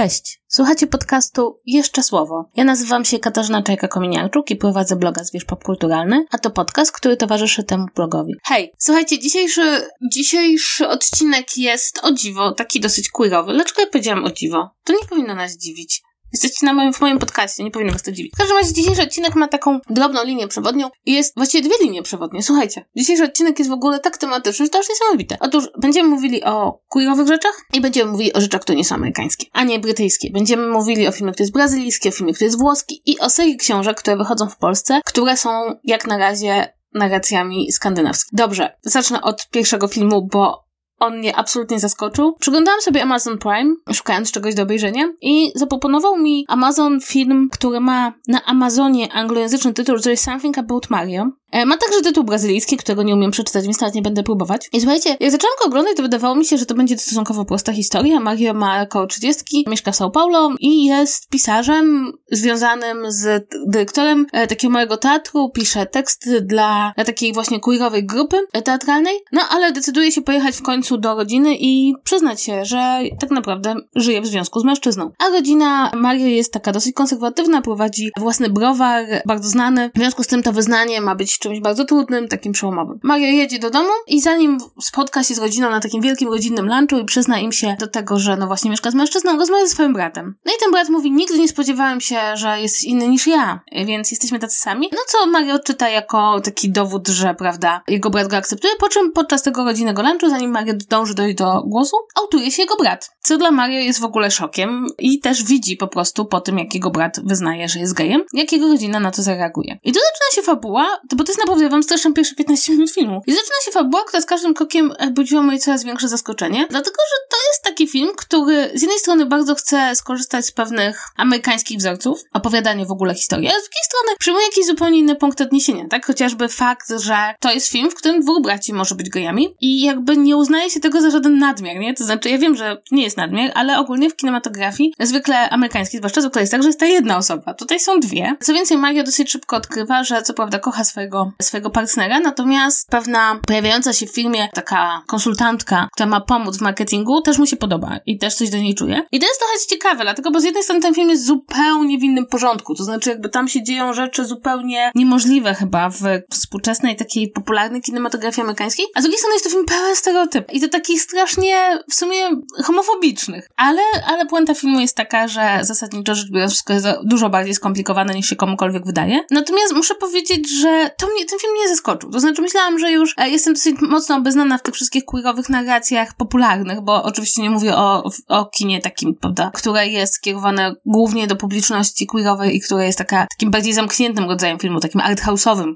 Cześć, słuchacie podcastu Jeszcze Słowo. Ja nazywam się Katarzyna Czajka-Kominiarczuk i prowadzę bloga Zwierz Popkulturalny, a to podcast, który towarzyszy temu blogowi. Hej, słuchajcie, dzisiejszy, dzisiejszy odcinek jest o dziwo, taki dosyć queerowy. Dlaczego ja powiedziałam o dziwo? To nie powinno nas dziwić. Jesteście na moim, w moim podcaście, nie powinno was to dziwić. W każdym razie dzisiejszy odcinek ma taką drobną linię przewodnią i jest właściwie dwie linie przewodnie. Słuchajcie, dzisiejszy odcinek jest w ogóle tak tematyczny, że to już niesamowite. Otóż będziemy mówili o queerowych rzeczach i będziemy mówili o rzeczach, które nie są amerykańskie, a nie brytyjskie. Będziemy mówili o filmie, który jest brazylijski, o filmie, który jest włoski i o serii książek, które wychodzą w Polsce, które są jak na razie narracjami skandynawskimi. Dobrze, zacznę od pierwszego filmu, bo on mnie absolutnie zaskoczył. Przyglądałam sobie Amazon Prime, szukając czegoś do obejrzenia i zaproponował mi Amazon film, który ma na Amazonie anglojęzyczny tytuł There is Something About Mario. E, ma także tytuł brazylijski, którego nie umiem przeczytać, więc nawet nie będę próbować. I słuchajcie, jak zaczęłam go oglądać, to wydawało mi się, że to będzie stosunkowo prosta historia. Mario ma około 30, mieszka w São Paulo i jest pisarzem związanym z dyrektorem e, takiego małego teatru, pisze teksty dla, dla takiej właśnie queerowej grupy teatralnej, no ale decyduje się pojechać w końcu do rodziny i przyznać się, że tak naprawdę żyje w związku z mężczyzną. A rodzina Mario jest taka dosyć konserwatywna, prowadzi własny browar, bardzo znany. W związku z tym to wyznanie ma być czymś bardzo trudnym, takim przełomowym. Mario jedzie do domu i zanim spotka się z rodziną na takim wielkim rodzinnym lunchu i przyzna im się do tego, że no właśnie mieszka z mężczyzną, rozmawia ze swoim bratem. No i ten brat mówi, nigdy nie spodziewałem się, że jesteś inny niż ja, więc jesteśmy tacy sami. No co Mario czyta jako taki dowód, że prawda, jego brat go akceptuje, po czym podczas tego rodzinnego lunchu, zanim Mario dąży dojść do głosu, autuje się jego brat. Co dla Mario jest w ogóle szokiem i też widzi po prostu po tym, jak jego brat wyznaje, że jest gejem, jak jego rodzina na to zareaguje. I tu zaczyna się fabuła, to bo to jest naprawdę, ja wam streszczam pierwsze 15 minut filmu. I zaczyna się fabuła, która z każdym krokiem budziła moje coraz większe zaskoczenie, dlatego, że to jest taki film, który z jednej strony bardzo chce skorzystać z pewnych amerykańskich wzorców, opowiadanie w ogóle historii, a z drugiej strony przyjmuje jakiś zupełnie inny punkt odniesienia, tak? Chociażby fakt, że to jest film, w którym dwóch braci może być gejami i jakby nie uznaje się tego za żaden nadmiar, nie? To znaczy, ja wiem, że nie jest nadmiar, ale ogólnie w kinematografii, zwykle amerykańskiej, zwłaszcza zwykle jest tak, że jest ta jedna osoba. Tutaj są dwie. Co więcej, Mario dosyć szybko odkrywa, że co prawda kocha swojego, swojego partnera, natomiast pewna pojawiająca się w filmie taka konsultantka, która ma pomóc w marketingu, też mu się podoba i też coś do niej czuje. I to jest trochę ciekawe, dlatego, bo z jednej strony ten film jest zupełnie w innym porządku, to znaczy jakby tam się dzieją rzeczy zupełnie niemożliwe chyba w współczesnej takiej popularnej kinematografii amerykańskiej, a z drugiej strony jest to film pełen stereotyp i to takich strasznie w sumie homofobicznych. Ale, ale puenta filmu jest taka, że zasadniczo rzecz biorąc wszystko jest dużo bardziej skomplikowane niż się komukolwiek wydaje. Natomiast muszę powiedzieć, że to mnie, ten film nie zaskoczył. To znaczy myślałam, że już e, jestem dosyć mocno obeznana w tych wszystkich queerowych narracjach popularnych, bo oczywiście nie mówię o, o kinie takim, prawda, które jest skierowane głównie do publiczności queerowej i które jest taka, takim bardziej zamkniętym rodzajem filmu, takim arthouse'owym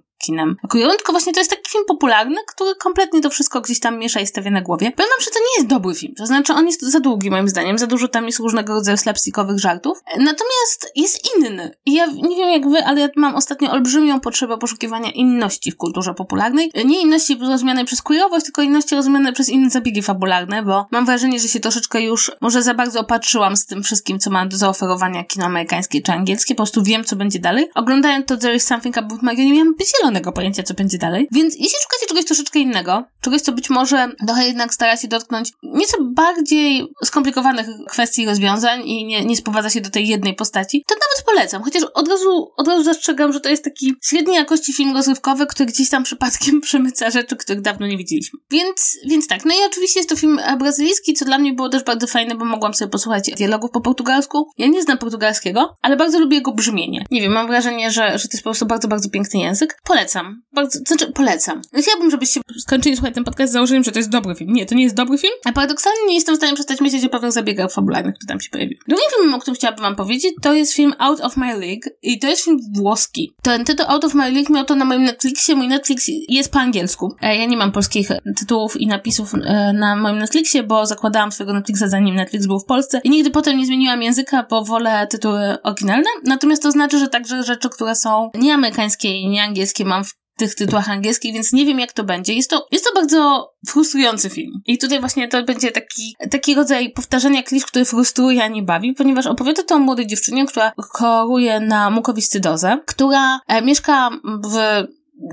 queerowym, tylko właśnie to jest taki film popularny, który kompletnie to wszystko gdzieś tam miesza i stawia na głowie. Powiem wam, że to nie jest dobry film. To znaczy, on jest za długi moim zdaniem, za dużo tam jest różnego rodzaju slapstickowych żartów. Natomiast jest inny. I ja nie wiem jak wy, ale ja mam ostatnio olbrzymią potrzebę poszukiwania inności w kulturze popularnej. Nie inności rozumianej przez queerowość, tylko inności rozumianej przez inne zabiegi fabularne, bo mam wrażenie, że się troszeczkę już może za bardzo opatrzyłam z tym wszystkim, co mam do zaoferowania kino amerykańskie czy angielskie. Po prostu wiem, co będzie dalej. Oglądając to There is Something About Maggie, nie miałam zielonego pojęcia, co będzie dalej. Więc jeśli szukacie czegoś troszeczkę innego, czegoś, co być może trochę jednak stara się dotknąć nieco bardziej skomplikowanych kwestii i rozwiązań i nie, nie sprowadza się do tej jednej postaci, to nawet polecam. Chociaż od razu, od razu zastrzegam, że to jest taki średniej jakości film rozrywkowy, który gdzieś tam przypadkiem przemyca rzeczy, których dawno nie widzieliśmy. Więc, więc tak. No i oczywiście jest to film brazylijski, co dla mnie było też bardzo fajne, bo mogłam sobie posłuchać dialogów po portugalsku. Ja nie znam portugalskiego, ale bardzo lubię jego brzmienie. Nie wiem, mam wrażenie, że, że to jest po prostu bardzo, bardzo piękny język. Polecam. Bardzo, znaczy, polecam. No chciałabym, żebyście skończyli słuchać ten podcast z założeniem, że to jest dobry film. Nie, to nie jest dobry film, a paradoksalnie nie jestem w stanie przestać myśleć o pewnych zabiegach fabularnych, które tam się pojawiły. Drugim filmem, o którym chciałabym wam powiedzieć, to jest film Out of My League i to jest film włoski. Ten tytuł Out of My League miał to na moim Netflixie. Mój Netflix jest po angielsku. E, ja nie mam polskich tytułów i napisów e, na moim Netflixie, bo zakładałam swojego Netflixa zanim Netflix był w Polsce i nigdy potem nie zmieniłam języka, bo wolę tytuły oryginalne. Natomiast to znaczy, że także rzeczy, które są nie amerykańskie i nie angielskie mam w tych tytułach angielskich, więc nie wiem jak to będzie. Jest to, jest to bardzo frustrujący film. I tutaj właśnie to będzie taki, taki rodzaj powtarzania klisz, który frustruje, a nie bawi, ponieważ opowiada to o młodej dziewczynie, która choruje na mukowiscydozę, która e, mieszka w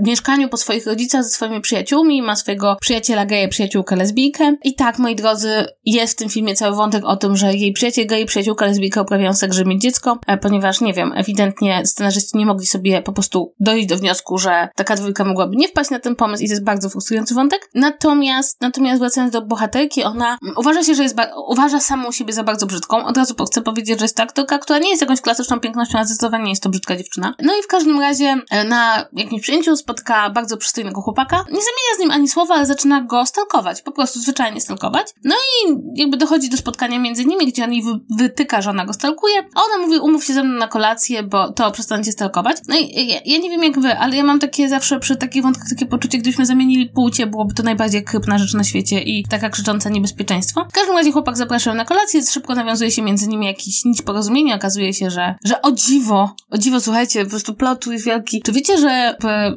mieszkaniu po swoich rodzicach ze swoimi przyjaciółmi, ma swojego przyjaciela geja, przyjaciółkę lesbijkę. I tak, moi drodzy, jest w tym filmie cały wątek o tym, że jej przyjaciel gej, przyjaciółka lesbijka uprawiają seks, żeby mieć dziecko, e, ponieważ, nie wiem, ewidentnie scenarzyści nie mogli sobie po prostu dojść do wniosku, że taka dwójka mogłaby nie wpaść na ten pomysł i to jest bardzo frustrujący wątek. Natomiast, natomiast wracając do bohaterki, ona uważa się, że jest, uważa samą siebie za bardzo brzydką. Od razu chcę powiedzieć, że jest to aktorka, która nie jest jakąś klasyczną pięknością, a zdecydowanie jest to brzydka dziewczyna. No i w każdym razie e, na jakimś przyjęciu spotka bardzo przystojnego chłopaka. Nie zamienia z nim ani słowa, ale zaczyna go stalkować. Po prostu zwyczajnie stalkować. No i jakby dochodzi do spotkania między nimi, gdzie on jej wytyka, że ona go stalkuje. A ona mówi, umów się ze mną na kolację, bo to przestańcie stalkować. No i ja, ja, nie wiem jak wy, ale ja mam takie zawsze przy takich wątkach takie poczucie, gdybyśmy zamienili płcie, byłoby to najbardziej krypna rzecz na świecie i taka krzycząca niebezpieczeństwo. W każdym razie chłopak zaprasza na kolację, szybko nawiązuje się między nimi jakiś nić porozumienia, okazuje się, że, że o dziwo, o dziwo, słuchajcie, po prostu plot jest wielki. Czy wiecie, że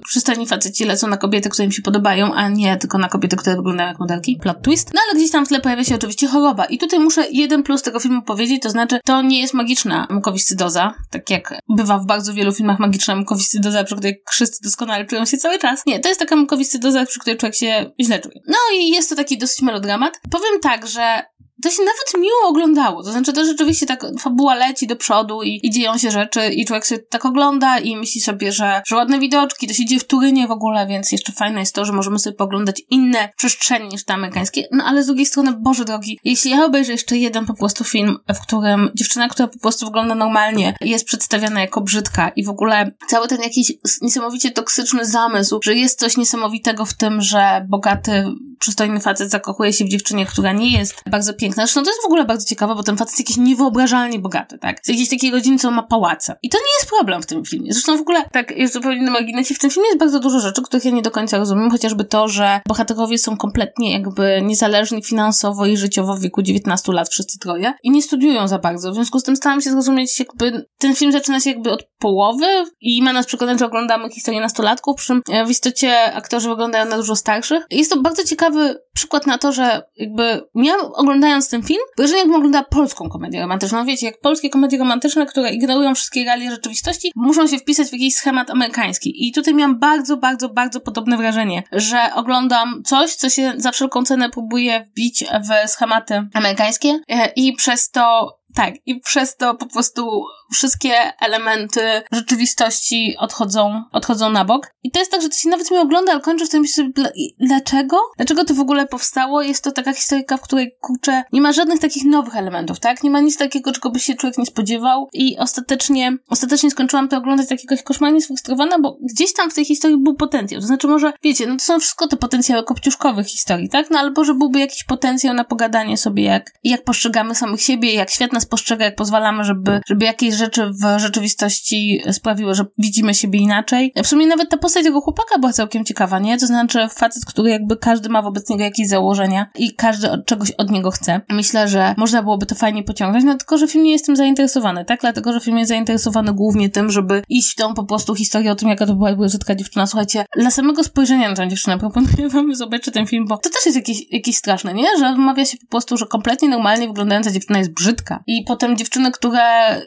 przystani faceci lecą na kobiety, które im się podobają, a nie tylko na kobiety, które wyglądają jak modelki? Plot twist. No ale gdzieś tam w tle pojawia się oczywiście choroba. I tutaj muszę jeden plus tego filmu powiedzieć, to znaczy to nie jest magiczna mukowiscydoza, tak jak bywa w bardzo wielu filmach magiczna mukowiscydoza, przy której wszyscy doskonale czują się cały czas. Nie, to jest taka mukowiscydoza, przy której człowiek się źle czuje. No i jest to taki dosyć melodramat. Powiem tak, że to się nawet miło oglądało. To znaczy, to rzeczywiście tak fabuła leci do przodu i, i dzieją się rzeczy i człowiek sobie tak ogląda i myśli sobie, że, że ładne widoczki, to się dzieje w Turynie w ogóle, więc jeszcze fajne jest to, że możemy sobie poglądać inne przestrzenie niż te amerykańskie. No ale z drugiej strony, Boże drogi, jeśli ja obejrzę jeszcze jeden po prostu film, w którym dziewczyna, która po prostu wygląda normalnie, jest przedstawiana jako brzydka i w ogóle cały ten jakiś niesamowicie toksyczny zamysł, że jest coś niesamowitego w tym, że bogaty, przystojny facet zakochuje się w dziewczynie, która nie jest bardzo piękna, Zresztą to jest w ogóle bardzo ciekawe, bo ten facet jest jakiś niewyobrażalnie bogaty, tak? Z jakiejś takiej rodziny, co ma pałace. I to nie jest problem w tym filmie. Zresztą w ogóle, tak, jest zupełnie na marginesie, w tym filmie jest bardzo dużo rzeczy, których ja nie do końca rozumiem, chociażby to, że bohaterowie są kompletnie jakby niezależni finansowo i życiowo w wieku 19 lat, wszyscy troje, i nie studiują za bardzo. W związku z tym starałam się zrozumieć, jakby ten film zaczyna się jakby od połowy i ma nas przekonać, że oglądamy historię nastolatków, przy czym e, w istocie aktorzy wyglądają na dużo starszych. Jest to bardzo ciekawy przykład na to, że jakby miałam oglądając ten film, wrażenie jakbym oglądała polską komedię romantyczną. Wiecie, jak polskie komedie romantyczne, które ignorują wszystkie realia rzeczywistości, muszą się wpisać w jakiś schemat amerykański. I tutaj miałam bardzo, bardzo, bardzo podobne wrażenie, że oglądam coś, co się za wszelką cenę próbuje wbić w schematy amerykańskie e, i przez to tak, i przez to po prostu wszystkie elementy rzeczywistości odchodzą, odchodzą na bok. I to jest tak, że to się nawet mi ogląda, ale kończę w tym myślę sobie, dlaczego? Dlaczego to w ogóle powstało? Jest to taka historyjka, w której, kurczę, nie ma żadnych takich nowych elementów, tak? Nie ma nic takiego, czego by się człowiek nie spodziewał i ostatecznie, ostatecznie skończyłam to oglądać jakoś koszmarnie sfrustrowana, bo gdzieś tam w tej historii był potencjał. To znaczy może, wiecie, no to są wszystko te potencjały kopciuszkowych historii, tak? No albo, że byłby jakiś potencjał na pogadanie sobie, jak, jak postrzegamy samych siebie, jak świat nas postrzega, jak pozwalamy, żeby, żeby jakieś rzeczy w rzeczywistości sprawiły, że widzimy siebie inaczej. W sumie nawet ta postać tego chłopaka była całkiem ciekawa, nie? To znaczy facet, który jakby każdy ma wobec niego jakieś założenia i każdy od czegoś od niego chce. Myślę, że można byłoby to fajnie pociągnąć, no tylko, że film nie jest tym zainteresowany, tak? Dlatego, że film jest zainteresowany głównie tym, żeby iść w tą po prostu historię o tym, jaka to była brzydka dziewczyna. Słuchajcie, dla samego spojrzenia na tę dziewczynę proponuję wam zobaczyć ten film, bo to też jest jakiś, jakiś straszne, nie? Że mawia się po prostu, że kompletnie normalnie wyglądająca dziewczyna jest brzydka. I potem dziewczyny, które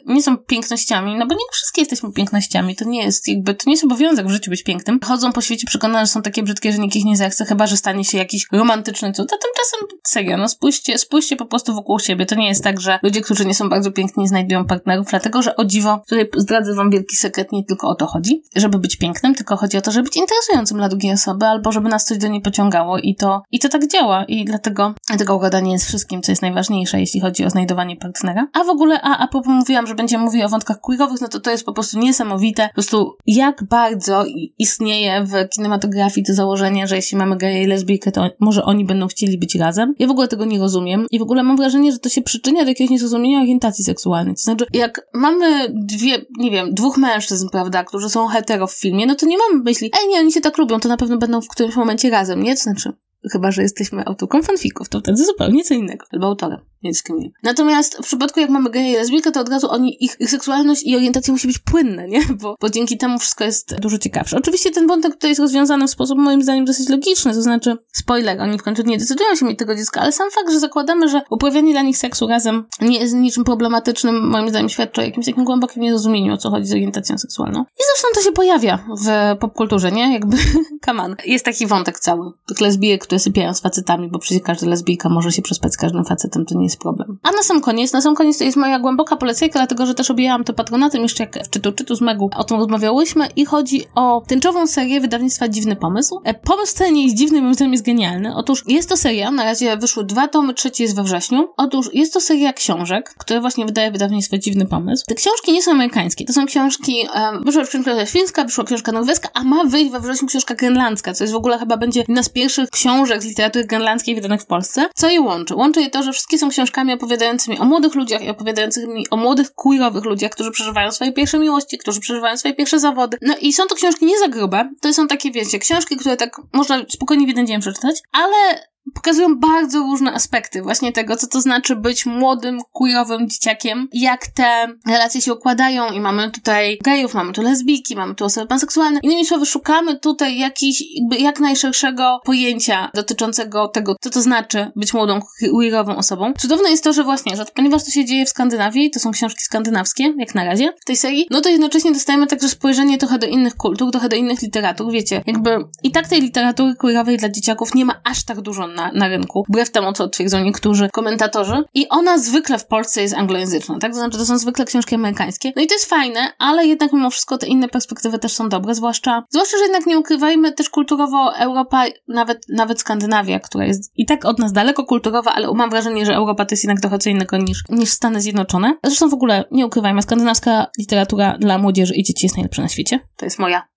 nie są pięknościami, no bo nie wszystkie jesteśmy pięknościami, to nie jest jakby, to nie jest obowiązek w życiu być pięknym. Chodzą po świecie przekonane, że są takie brzydkie, że nikt ich nie zechce, chyba, że stanie się jakiś romantyczny cud. A tymczasem, serio, no spójrzcie, spójrzcie po prostu wokół siebie. To nie jest tak, że ludzie, którzy nie są bardzo piękni, znajdują partnerów, dlatego, że o dziwo, tutaj zdradzę wam wielki sekret, nie tylko o to chodzi, żeby być pięknym, tylko chodzi o to, żeby być interesującym dla drugiej osoby, albo żeby nas coś do niej pociągało i to, i to tak działa i dlatego, dlatego ugadanie jest wszystkim, co jest najważniejsze, jeśli chodzi o znajdowanie partnera. A w ogóle, a, a propos mówiłam, że będziemy mówić o wątkach queerowych, no to to jest po prostu niesamowite. Po prostu jak bardzo istnieje w kinematografii to założenie, że jeśli mamy geja i lesbijkę, to może oni będą chcieli być razem. Ja w ogóle tego nie rozumiem i w ogóle mam wrażenie, że to się przyczynia do jakiegoś niezrozumienia orientacji seksualnej. To znaczy, jak mamy dwie, nie wiem, dwóch mężczyzn, prawda, którzy są hetero w filmie, no to nie mamy myśli, ej, nie, oni się tak lubią, to na pewno będą w którymś momencie razem, nie? To znaczy, chyba, że jesteśmy autorką fanfików, to wtedy zupełnie co innego, albo autorem. Dyskryminujemy. Natomiast w przypadku jak mamy geje i lesbijkę, to od razu oni, ich, ich seksualność i orientacja musi być płynne, nie? Bo, bo dzięki temu wszystko jest dużo ciekawsze. Oczywiście ten wątek tutaj jest rozwiązany w sposób moim zdaniem dosyć logiczny, to znaczy, spoiler, oni w końcu nie decydują się mieć tego dziecka, ale sam fakt, że zakładamy, że uprawianie dla nich seksu razem nie jest niczym problematycznym, moim zdaniem świadczy o jakimś takim głębokim niezrozumieniu, o co chodzi z orientacją seksualną. I zresztą to się pojawia w popkulturze, nie? Jakby, on. Jest taki wątek cały. Tych lesbijek, które sypiają z facetami, bo przecież każda lesbijka może się przespać z każdym facetem, to nie jest problem. A na sam koniec, na sam koniec to jest moja głęboka polecajka, dlatego, że też objęłam to patronatem jeszcze jak w czytu, czytu z Megu o tym rozmawiałyśmy i chodzi o tęczową serię wydawnictwa Dziwny Pomysł. E, pomysł wcale nie jest dziwny, moim zdaniem jest genialny. Otóż jest to seria, na razie wyszły dwa tomy, trzeci jest we wrześniu. Otóż jest to seria książek, które właśnie wydaje wydawnictwo Dziwny Pomysł. Te książki nie są amerykańskie, to są książki, um, wyszła książka fińska, wyszła książka norweska, a ma wyjść we wrześniu książka grenlandzka, co jest w ogóle chyba będzie jedna z pierwszych książek z literatury grenlandzkiej wydanych w Polsce. Co je łączy? Łączy je to, że wszystkie są książkami opowiadającymi o młodych ludziach i opowiadającymi o młodych queerowych ludziach, którzy przeżywają swoje pierwsze miłości, którzy przeżywają swoje pierwsze zawody. No i są to książki nie za grube, to są takie, wiecie, książki, które tak można spokojnie w jeden dzień przeczytać, ale pokazują bardzo różne aspekty właśnie tego, co to znaczy być młodym, queerowym dzieciakiem, jak te relacje się układają i mamy tutaj gejów, mamy tu lesbijki, mamy tu osoby panseksualne. Innymi słowy, szukamy tutaj jakiś, jakby jak najszerszego pojęcia dotyczącego tego, co to znaczy być młodą, queerową osobą. Cudowne jest to, że właśnie, że ponieważ to się dzieje w Skandynawii, to są książki skandynawskie, jak na razie, w tej serii, no to jednocześnie dostajemy także spojrzenie trochę do innych kultur, trochę do innych literatur, wiecie, jakby i tak tej literatury queerowej dla dzieciaków nie ma aż tak dużo na, na rynku, wbrew temu, co twierdzą niektórzy komentatorzy. I ona zwykle w Polsce jest anglojęzyczna, tak? To znaczy, to są zwykle książki amerykańskie. No i to jest fajne, ale jednak mimo wszystko te inne perspektywy też są dobre, zwłaszcza, zwłaszcza, że jednak nie ukrywajmy, też kulturowo Europa, nawet, nawet Skandynawia, która jest i tak od nas daleko kulturowa, ale mam wrażenie, że Europa to jest jednak trochę co innego niż, niż Stany Zjednoczone. Zresztą w ogóle, nie ukrywajmy, skandynawska literatura dla młodzieży i dzieci jest najlepsza na świecie. To jest moja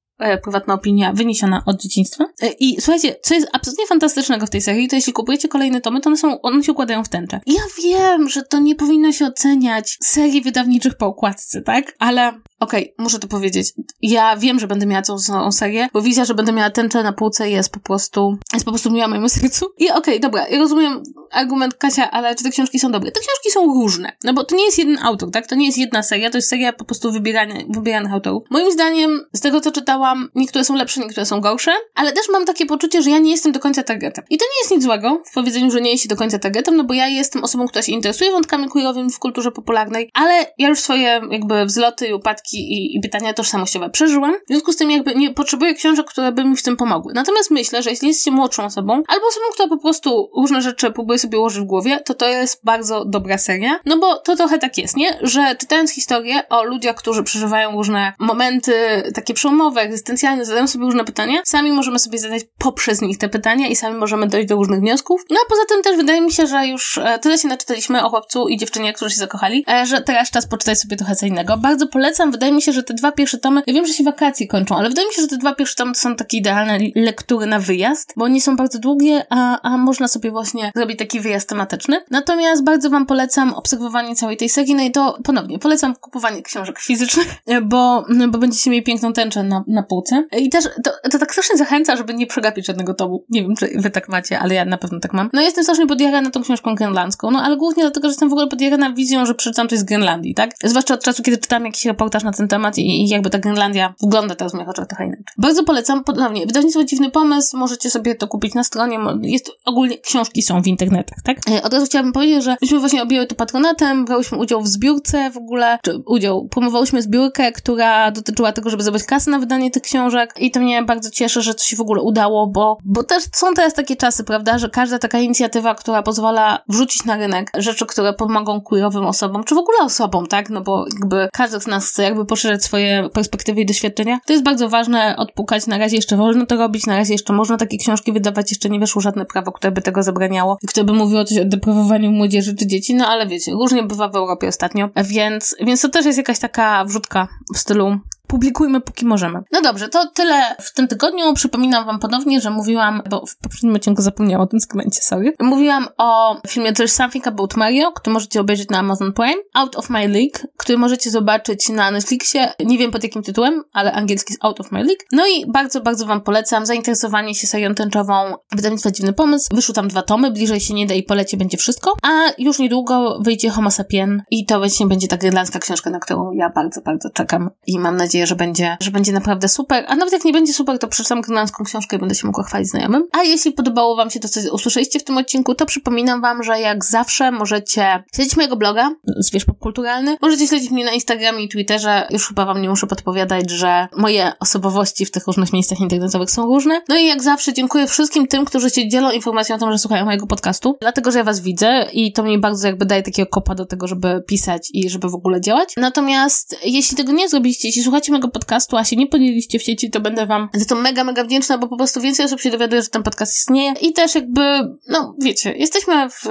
prywatna opinia wyniesiona od dzieciństwa. E, I słuchajcie, co jest absolutnie fantastycznego w tej serii, to jeśli kupujecie kolejne tomy, to one są, one się układają w tęczę. Ja wiem, że to nie powinno się oceniać serii wydawniczych po okładce, tak? Ale Okej, okay, muszę to powiedzieć. Ja wiem, że będę miała całą serię, bo wizja, że będę miała tęczę na półce jest po prostu, jest po prostu miła mojemu sercu. I okej, okay, dobra, ja rozumiem argument Kasia, ale czy te książki są dobre? Te książki są różne, no bo to nie jest jeden autor, tak? To nie jest jedna seria, to jest seria po prostu wybierania, wybieranych autorów. Moim zdaniem, z tego co czytałam, niektóre są lepsze, niektóre są gorsze, ale też mam takie poczucie, że ja nie jestem do końca targetem. I to nie jest nic złego w powiedzeniu, że nie jest do końca targetem, no bo ja jestem osobą, która się interesuje wątkami queerowymi w kulturze popularnej, ale ja już swoje jakby wzloty i upadki i, i pytania tożsamościowe przeżyłam. W związku z tym jakby nie potrzebuję książek, które by mi w tym pomogły. Natomiast myślę, że jeśli jesteście młodszą osobą, albo osobą, która po prostu różne rzeczy próbuje sobie ułożyć w głowie, to to jest bardzo dobra seria. No bo to trochę tak jest, nie? Że czytając historię o ludziach, którzy przeżywają różne momenty takie przełomowe, egzystencjalne, zadają sobie różne pytania, sami możemy sobie zadać poprzez nich te pytania i sami możemy dojść do różnych wniosków. No a poza tym też wydaje mi się, że już e, tyle się naczytaliśmy o chłopcu i dziewczynie, którzy się zakochali, e, że teraz czas poczytać sobie trochę co innego. Bardzo polecam, wydaje mi się, że te dwa pierwsze tomy, ja wiem, że się wakacje kończą, ale wydaje mi się, że te dwa pierwsze tomy to są takie idealne lektury na wyjazd, bo nie są bardzo długie, a, a można sobie właśnie zrobić taki wyjazd tematyczny. Natomiast bardzo Wam polecam obserwowanie całej tej serii, no i to ponownie polecam kupowanie książek fizycznych, bo, bo będziecie mieli piękną tęczę na, na półce. I też to, to tak strasznie zachęca, żeby nie przegapić żadnego tomu. Nie wiem, czy Wy tak macie, ale ja na pewno tak mam. No jestem strasznie podjarana tą książką grenlandzką, no ale głównie dlatego, że jestem w ogóle podjarana wizją, że przeczytam coś z Grenlandii, tak? Zwłaszcza od czasu, kiedy czytam jakiś reportaż na ten temat i, i jakby ta Grenlandia wygląda teraz w moich oczach trochę inaczej. Bardzo polecam, ponownie, wydawnictwo Dziwny Pomysł, możecie sobie to kupić na stronie, jest ogólnie, książki są w internetach, tak? E, od razu chciałabym powiedzieć, że myśmy właśnie objęły to patronatem, brałyśmy udział w zbiórce w ogóle, czy udział, promowałyśmy zbiórkę, która dotyczyła tego, żeby zebrać kasę na wydanie tych książek i to mnie bardzo cieszy, że to się w ogóle udało, bo, bo też są teraz takie czasy, prawda, że każda taka inicjatywa, która pozwala wrzucić na rynek rzeczy, które pomogą queerowym osobom, czy w ogóle osobom, tak, no bo jakby każdy z nas chce jakby poszerzać swoje perspektywy i doświadczenia. To jest bardzo ważne odpukać, na razie jeszcze wolno to robić, na razie jeszcze można takie książki wydawać, jeszcze nie weszło żadne prawo, które by tego zabraniało. Które by mówiło coś o deprawowaniu młodzieży czy dzieci, no ale wiecie, różnie bywa w Europie ostatnio, więc, więc to też jest jakaś taka wrzutka w stylu publikujmy póki możemy. No dobrze, to tyle w tym tygodniu. Przypominam wam ponownie, że mówiłam, bo w poprzednim odcinku zapomniałam o tym segmencie, sorry. Mówiłam o filmie There's Something About Mario, który możecie obejrzeć na Amazon Prime. Out of My League, który możecie zobaczyć na Netflixie. Nie wiem pod jakim tytułem, ale angielski jest Out of My League. No i bardzo, bardzo wam polecam zainteresowanie się serią tęczową wydawnictwa Dziwny Pomysł. Wyszły tam dwa tomy, bliżej się nie da i polecie będzie wszystko. A już niedługo wyjdzie Homo Sapien i to właśnie będzie ta irlandzka książka, na którą ja bardzo, bardzo czekam i mam nadzieję, że będzie, że będzie naprawdę super. A nawet jak nie będzie super, to przeczytam irlandzką książkę i będę się mogła chwalić znajomym. A jeśli podobało wam się to, co usłyszeliście w tym odcinku, to przypominam wam, że jak zawsze możecie śledzić mojego bloga, Zwierz Popkulturalny. Możecie śledzić mnie na Instagramie i Twitterze. Już chyba wam nie muszę podpowiadać, że moje osobowości w tych różnych miejscach internetowych są różne. No i jak zawsze dziękuję wszystkim tym, którzy się dzielą informacją o tym, że słuchają mojego podcastu, dlatego, że ja was widzę i to mi bardzo jakby daje takiego kopa do tego, żeby pisać i żeby w ogóle działać. Natomiast jeśli tego nie zrobiliście, jeśli słuchacie mojego podcastu, a się nie podzieliliście w sieci, to będę wam za to mega, mega wdzięczna, bo po prostu więcej osób się dowiaduje, że ten podcast istnieje i też jakby, no wiecie, jesteśmy w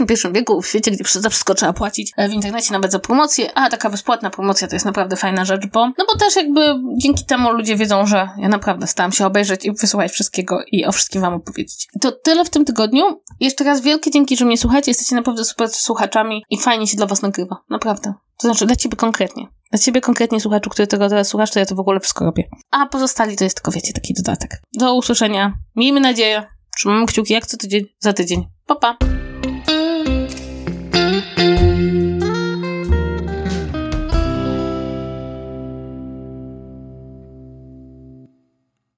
XXI wieku, w świecie, gdzie za wszystko trzeba płacić w internecie, nawet za promocję, a taka bezpłatna promocja to jest naprawdę fajna rzecz, bo, no bo też jakby dzięki temu ludzie wiedzą, że ja naprawdę starałam się obejrzeć i wysłuchać wszystkiego i o wszystkim wam opowiedzieć. To tyle w tym tygodniu. Jeszcze raz wielkie dzięki, że mnie słuchacie, jesteście naprawdę super słuchaczami i fajnie się dla was nagrywa. Naprawdę. To znaczy dla ciebie konkretnie. Dla ciebie konkretnie, słuchaczu, który tego teraz słuchasz, to ja to w ogóle wszystko robię. A pozostali to jest tylko, wiecie, taki dodatek. Do usłyszenia. Miejmy nadzieję. Trzymamy kciuki jak co tydzień, za tydzień. Pa, pa.